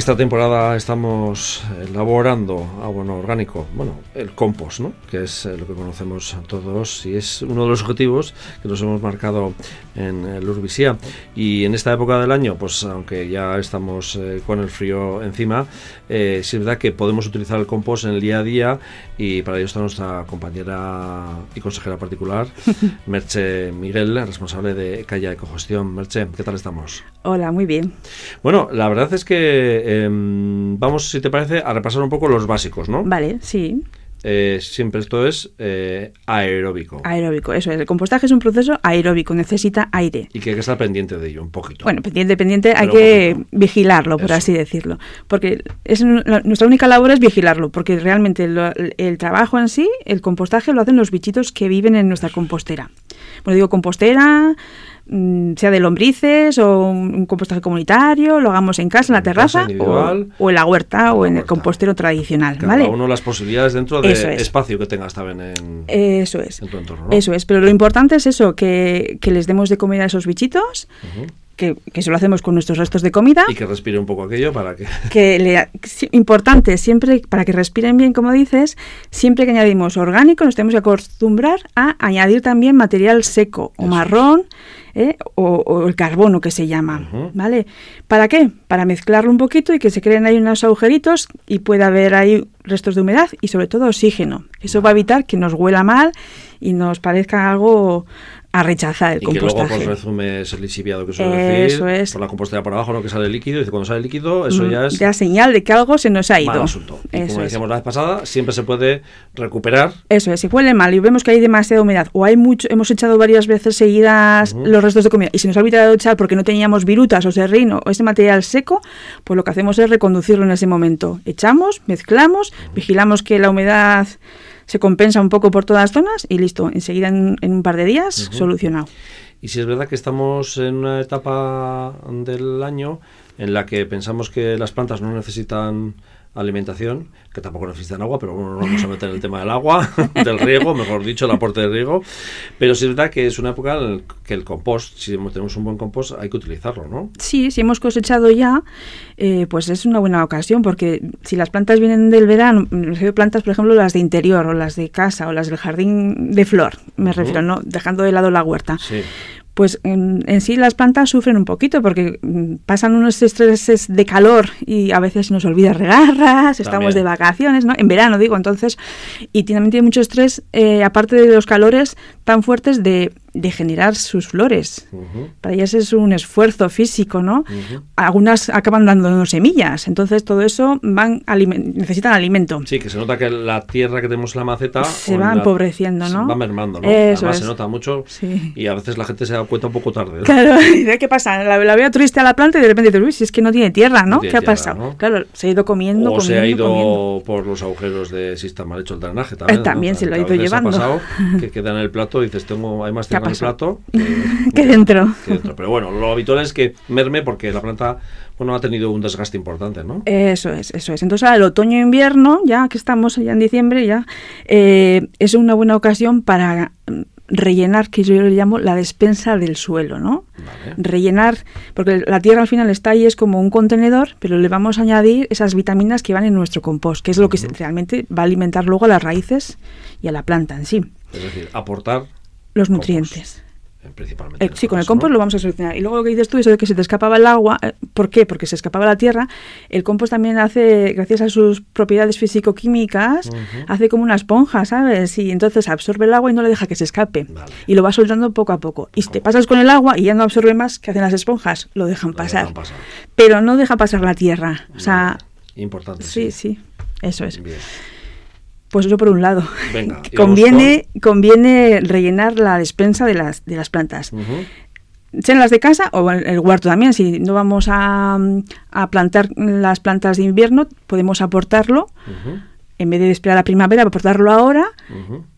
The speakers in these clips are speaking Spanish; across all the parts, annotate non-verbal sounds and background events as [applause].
Esta temporada estamos elaborando abono orgánico, bueno, el compost, ¿no? que es eh, lo que conocemos todos y es uno de los objetivos que nos hemos marcado en el Urbisía. Y en esta época del año, pues aunque ya estamos eh, con el frío encima, eh, es verdad que podemos utilizar el compost en el día a día y para ello está nuestra compañera y consejera particular, [laughs] Merche Miguel, responsable de Calla Ecogestión. Merche, ¿qué tal estamos? Hola, muy bien. Bueno, la verdad es que Em, vamos, si te parece, a repasar un poco los básicos, ¿no? Vale, sí. Eh, siempre esto es eh, aeróbico. Aeróbico, eso es. El compostaje es un proceso aeróbico, necesita aire. Y que hay que estar pendiente de ello un poquito. Bueno, pendiente, pendiente, hay que vigilarlo, por así decirlo. Porque es, nuestra única labor es vigilarlo, porque realmente el trabajo en sí, el compostaje lo hacen los bichitos que viven en nuestra compostera. Bueno, digo compostera, Mm, sea de lombrices o un compostaje comunitario, lo hagamos en casa, en la terraza o, en la huerta o, en el compostero tradicional. Cada ¿vale? uno las posibilidades dentro del espacio que tengas también en, eso es. tu entorno. Eso es, pero lo importante es eso, que, les demos de comer a esos bichitos. Que, que, eso lo hacemos con nuestros restos de comida. Y que respire un poco aquello para que... [laughs] que le, importante, siempre para que respiren bien, como dices, siempre que añadimos orgánico nos tenemos que acostumbrar a añadir también material seco o marrón. ¿eh? o, el carbono que se llama, ¿vale? ¿Para qué? Para mezclarlo un poquito y que se creen ahí unos agujeritos y pueda haber ahí restos de humedad y sobre todo oxígeno. Eso va a evitar que nos huela mal y nos parezca algo a rechazar el y compostaje. que luego por resume es el lisiviado que suele eso decir, es. por la compostera por abajo, no que sale líquido, y cuando sale líquido, eso ya es... Ya señal de que algo se nos ha ido. Mal asunto. Y como decíamos la vez pasada, siempre se puede recuperar. Eso es, si huele mal y vemos que hay demasiada humedad, o hay mucho, hemos echado varias veces seguidas los restos de comida, y se nos ha olvidado echar porque no teníamos virutas o serrino o ese material seco, pues lo que hacemos es reconducirlo en ese momento. Echamos, mezclamos, vigilamos que la humedad se compensa un poco por todas las zonas y listo, enseguida en, un par de días solucionado. Y si es verdad que estamos en una etapa del año en la que pensamos que las plantas no necesitan alimentación, que tampoco necesitan agua, pero bueno, no vamos a meter el tema del agua, [laughs] del riego, mejor dicho, el aporte de riego. Pero sí es verdad que es una época en que el compost, si tenemos un buen compost, hay que utilizarlo, ¿no? Sí, si hemos cosechado ya, eh, pues es una buena ocasión, porque si las plantas vienen del verano, plantas, por ejemplo, las de interior, o las de casa, o las del jardín de flor, me refiero, ¿no? Dejando de lado la huerta. Sí pues en, sí las plantas sufren un poquito porque mm, pasan unos estreses de calor y a veces nos olvida regarras, estamos de vacaciones, ¿no? En verano digo, entonces, y también tiene mucho estrés, eh, aparte de los calores tan fuertes de de generar sus flores. Para ellas es un esfuerzo físico, ¿no? Algunas acaban dando semillas, entonces todo eso van necesitan alimento. Sí, que se nota que la tierra que tenemos en la maceta se va empobreciendo, ¿no? Se va mermando, ¿no? Además se nota mucho y a veces la gente se da cuenta un poco tarde. Claro, [laughs] ¿qué pasa? La, veo triste a la planta y de repente dices, uy, si es que no tiene tierra, ¿no? ¿Qué ha pasado? Claro, se ha ido comiendo, o se ha ido por los agujeros de si está mal hecho el drenaje también. Eh, también se lo ha ido llevando. Ha pasado que [laughs] queda en el plato y dices, tengo, hay más el plato [laughs] que, dentro. Pero bueno, lo habitual es que merme porque la planta bueno, ha tenido un desgaste importante, ¿no? Eso es, eso es. Entonces, el otoño-invierno, ya que estamos ya en diciembre, ya eh, es una buena ocasión para rellenar, que yo le llamo la despensa del suelo, ¿no? Rellenar, porque la tierra al final está ahí, es como un contenedor, pero le vamos a añadir esas vitaminas que van en nuestro compost, que es lo que realmente va a alimentar luego a las raíces y a la planta en sí. Es decir, aportar los nutrientes. Eh, principalmente. Eh, sí, con el compost lo vamos a solucionar. Y luego lo que dices tú, eso de que se te escapaba el agua, eh, ¿por qué? Porque se escapaba la tierra. El compost también hace, gracias a sus propiedades físico-químicas, hace como una esponja, ¿sabes? Y entonces absorbe el agua y no le deja que se escape. Y lo va soltando poco a poco. Y si te pasas con el agua y ya no absorbe más, ¿qué hacen las esponjas? Lo dejan, pasar. Pero no deja pasar la tierra. O sea. Importante. Sí, sí. Eso es. Pues eso por un lado. [laughs] conviene, conviene rellenar la despensa de las, de las plantas. Sean las de casa o el huerto también. Si no vamos a, plantar las plantas de invierno, podemos aportarlo. En vez de esperar a la primavera, aportarlo ahora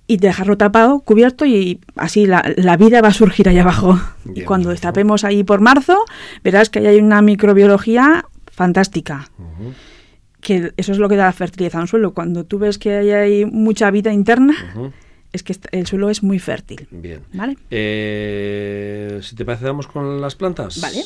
y dejarlo tapado, cubierto y así la, vida va a surgir allá abajo. y [laughs] cuando destapemos ahí por marzo, verás que hay una microbiología fantástica que eso es lo que da fertilidad a un suelo. Cuando tú ves que hay, mucha vida interna, es que el suelo es muy fértil. Bien. ¿Vale? Eh, si te parece, vamos con las plantas. Vale.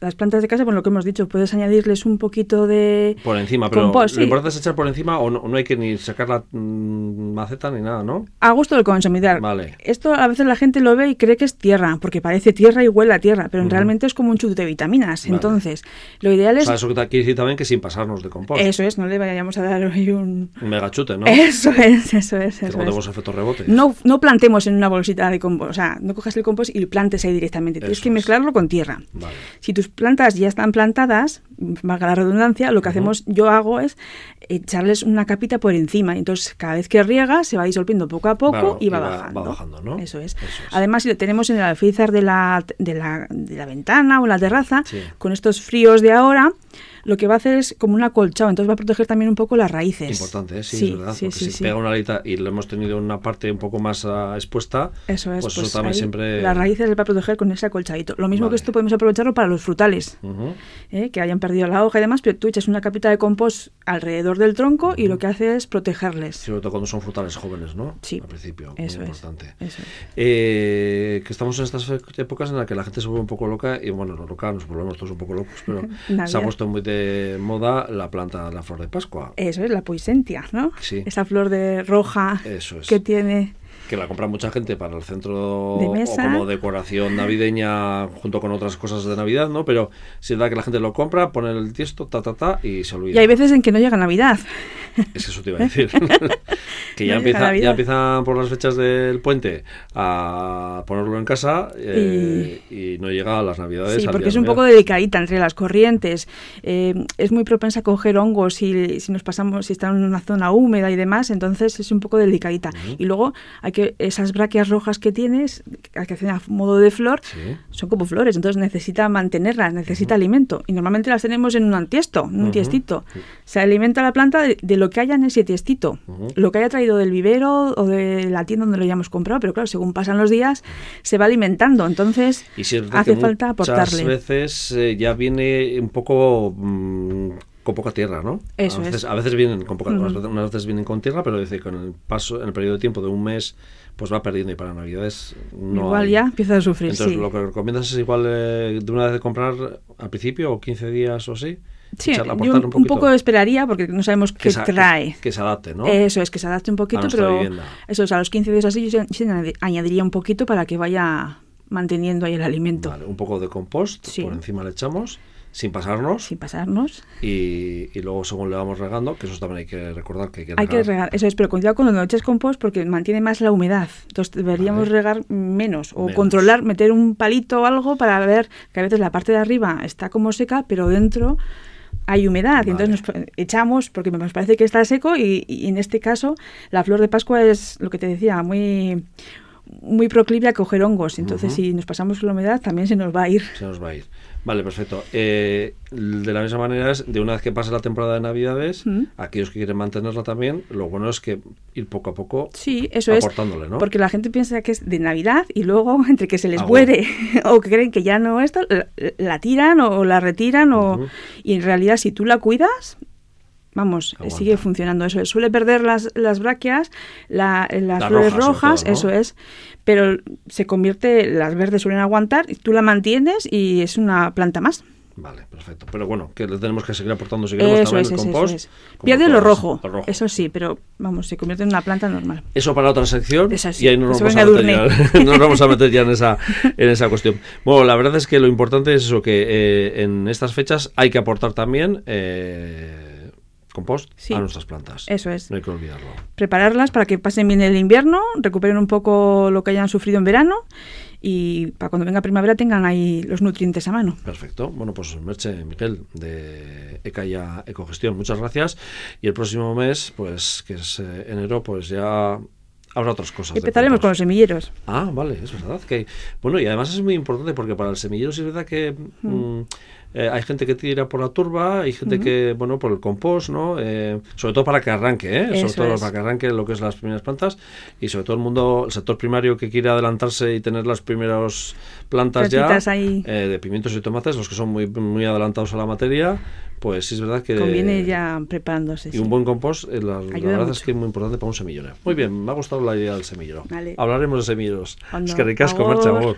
Las plantas de casa, bueno, lo que hemos dicho, puedes añadirles un poquito de Por encima, pero compost, lo importante es echar por encima o no, no hay que ni sacar la mm, maceta ni nada, ¿no? A gusto del consumidor. Vale. Esto a veces la gente lo ve y cree que es tierra, porque parece tierra y huele a tierra, pero realmente es como un chute de vitaminas. Entonces, lo ideal es... O sea, eso quiere decir también que sin pasarnos de compost. Eso es, no le vayamos a dar hoy un... Un megachute, ¿no? Eso es, eso es. Eso tenemos efectos rebotes. No, no plantemos en una bolsita de compost, o sea, no cojas el compost y plantes ahí directamente. Tienes que mezclarlo con tierra. Vale. Si tus plantas ya están plantadas, valga la redundancia, lo que hacemos, yo hago es echarles una capita por encima. Entonces, cada vez que riega, se va disolviendo poco a poco y, va, bajando. ¿no? Eso es. Además, si lo tenemos en el alféizar de la, de la, de la ventana o en la terraza, con estos fríos de ahora, lo que va a hacer es como un acolchado, entonces va a proteger también un poco las raíces. Importante, ¿eh? sí, es verdad, porque si pega una alita y lo hemos tenido una parte un poco más uh, expuesta, eso es, pues, pues eso también siempre... Las raíces se va a proteger con ese acolchadito. Lo mismo que esto podemos aprovecharlo para los frutales, ¿eh? que hayan perdido la hoja y demás, pero tú echas una capita de compost alrededor del tronco y lo que hace es protegerles. Sobre todo cuando son frutales jóvenes, ¿no? Sí. Al principio, eso muy importante. Eso eh, que estamos en estas épocas en las que la gente se vuelve un poco loca y bueno, loca, nos volvemos todos un poco locos, pero [laughs] se ha puesto muy de moda la planta, la flor de Pascua. Eso es, la poisentia, ¿no? Sí. Esa flor de roja Eso es. que tiene que la compra mucha gente para el centro de mesa. o como decoración navideña junto con otras cosas de Navidad, ¿no? Pero si es verdad que la gente lo compra, pone el tiesto, ta, ta, ta, y se olvida. Y hay veces en que no llega Navidad. Es eso te iba a decir. [laughs] que ya, empieza, ya empiezan por las fechas del puente a ponerlo en casa eh, y... no llega a las Navidades. Sí, porque es un poco delicadita entre las corrientes. Eh, es muy propensa a coger hongos si, si nos pasamos, si está en una zona húmeda y demás, entonces es un poco delicadita. Y luego hay que esas braquias rojas que tienes, que hacen a modo de flor, son como flores, entonces necesita mantenerlas, necesita alimento. Y normalmente las tenemos en un antiesto, en un tiestito. Se alimenta la planta de, lo que haya en ese tiestito, lo que haya traído del vivero o de la tienda donde lo hayamos comprado, pero claro, según pasan los días, se va alimentando, entonces hace falta aportarle. Muchas veces eh, ya viene un poco... Mm, con poca tierra, ¿no? Eso a veces, es. A veces vienen con poca, unas, veces, vienen con tierra, pero dice con el paso, en el periodo de tiempo de un mes, pues va perdiendo y para Navidades no Igual ya empieza a sufrir, Entonces sí. lo que recomiendas es igual eh, de una vez de comprar al principio o 15 días o así. Sí, yo un, poco esperaría porque no sabemos qué trae. Que, se adapte, ¿no? Eso es, que se adapte un poquito, pero eso es, a los 15 días así yo añadiría un poquito para que vaya manteniendo ahí el alimento. Vale, un poco de compost, por encima le echamos sin pasarnos. Sin pasarnos. Y, y, luego según le vamos regando, que eso también hay que recordar que hay que regar. Hay que regar, eso es, pero cuidado cuando no eches compost porque mantiene más la humedad. Entonces deberíamos regar menos o controlar, meter un palito o algo para ver que a veces la parte de arriba está como seca, pero dentro hay humedad. Y entonces nos echamos porque nos parece que está seco y, y en este caso la flor de Pascua es lo que te decía, muy muy proclive a coger hongos. Entonces, si nos pasamos la humedad, también se nos va a ir. Se nos va a ir. Vale, perfecto. Eh, de la misma manera, es de una vez que pase la temporada de Navidades, aquellos que quieren mantenerla también, lo bueno es que ir poco a poco sí, eso aportándole, ¿no? Porque la gente piensa que es de Navidad y luego, [laughs] entre que se les muere [laughs] o que creen que ya no esto, la, tiran o la retiran o... Y en realidad, si tú la cuidas, vamos, sigue funcionando eso. Suele perder las, las braquias, las flores rojas, eso es, pero se convierte, las verdes suelen aguantar, tú la mantienes y es una planta más. Vale, perfecto. Pero bueno, que le tenemos que seguir aportando si queremos también el compost. Pierde lo rojo, eso sí, pero vamos, se convierte en una planta normal. Eso para otra sección y ahí nos vamos, a meter ya, [laughs] nos vamos a [laughs] meter ya en esa, en esa cuestión. Bueno, la verdad es que lo importante es eso, que eh, en estas fechas hay que aportar también... Eh, compost a nuestras plantas. Eso es. No hay que olvidarlo. Prepararlas para que pasen bien el invierno, recuperen un poco lo que hayan sufrido en verano y para cuando venga primavera tengan ahí los nutrientes a mano. Perfecto. Bueno, pues Merche, Miguel, de ECA Ecogestión, muchas gracias. Y el próximo mes, pues que es eh, enero, pues ya habrá otras cosas. Empezaremos con los semilleros. Ah, vale, es verdad. que Bueno, y además es muy importante porque para el semillero sí es verdad que... Mm, eh, hay gente que tira por la turba, hay gente que, bueno, por el compost, ¿no? Eh, sobre todo para que arranque, ¿eh? sobre todo para que arranque lo que es las primeras plantas y sobre todo el mundo, el sector primario que quiere adelantarse y tener las primeras plantas ya eh, de pimientos y tomates, los que son muy, muy adelantados a la materia, pues sí es verdad que... Conviene ya preparándose. Y un buen compost, la, verdad es que es muy importante para un semillero. Muy bien, me ha gustado la idea del semillero. Hablaremos de semilleros. Es que ricasco, marcha, amor.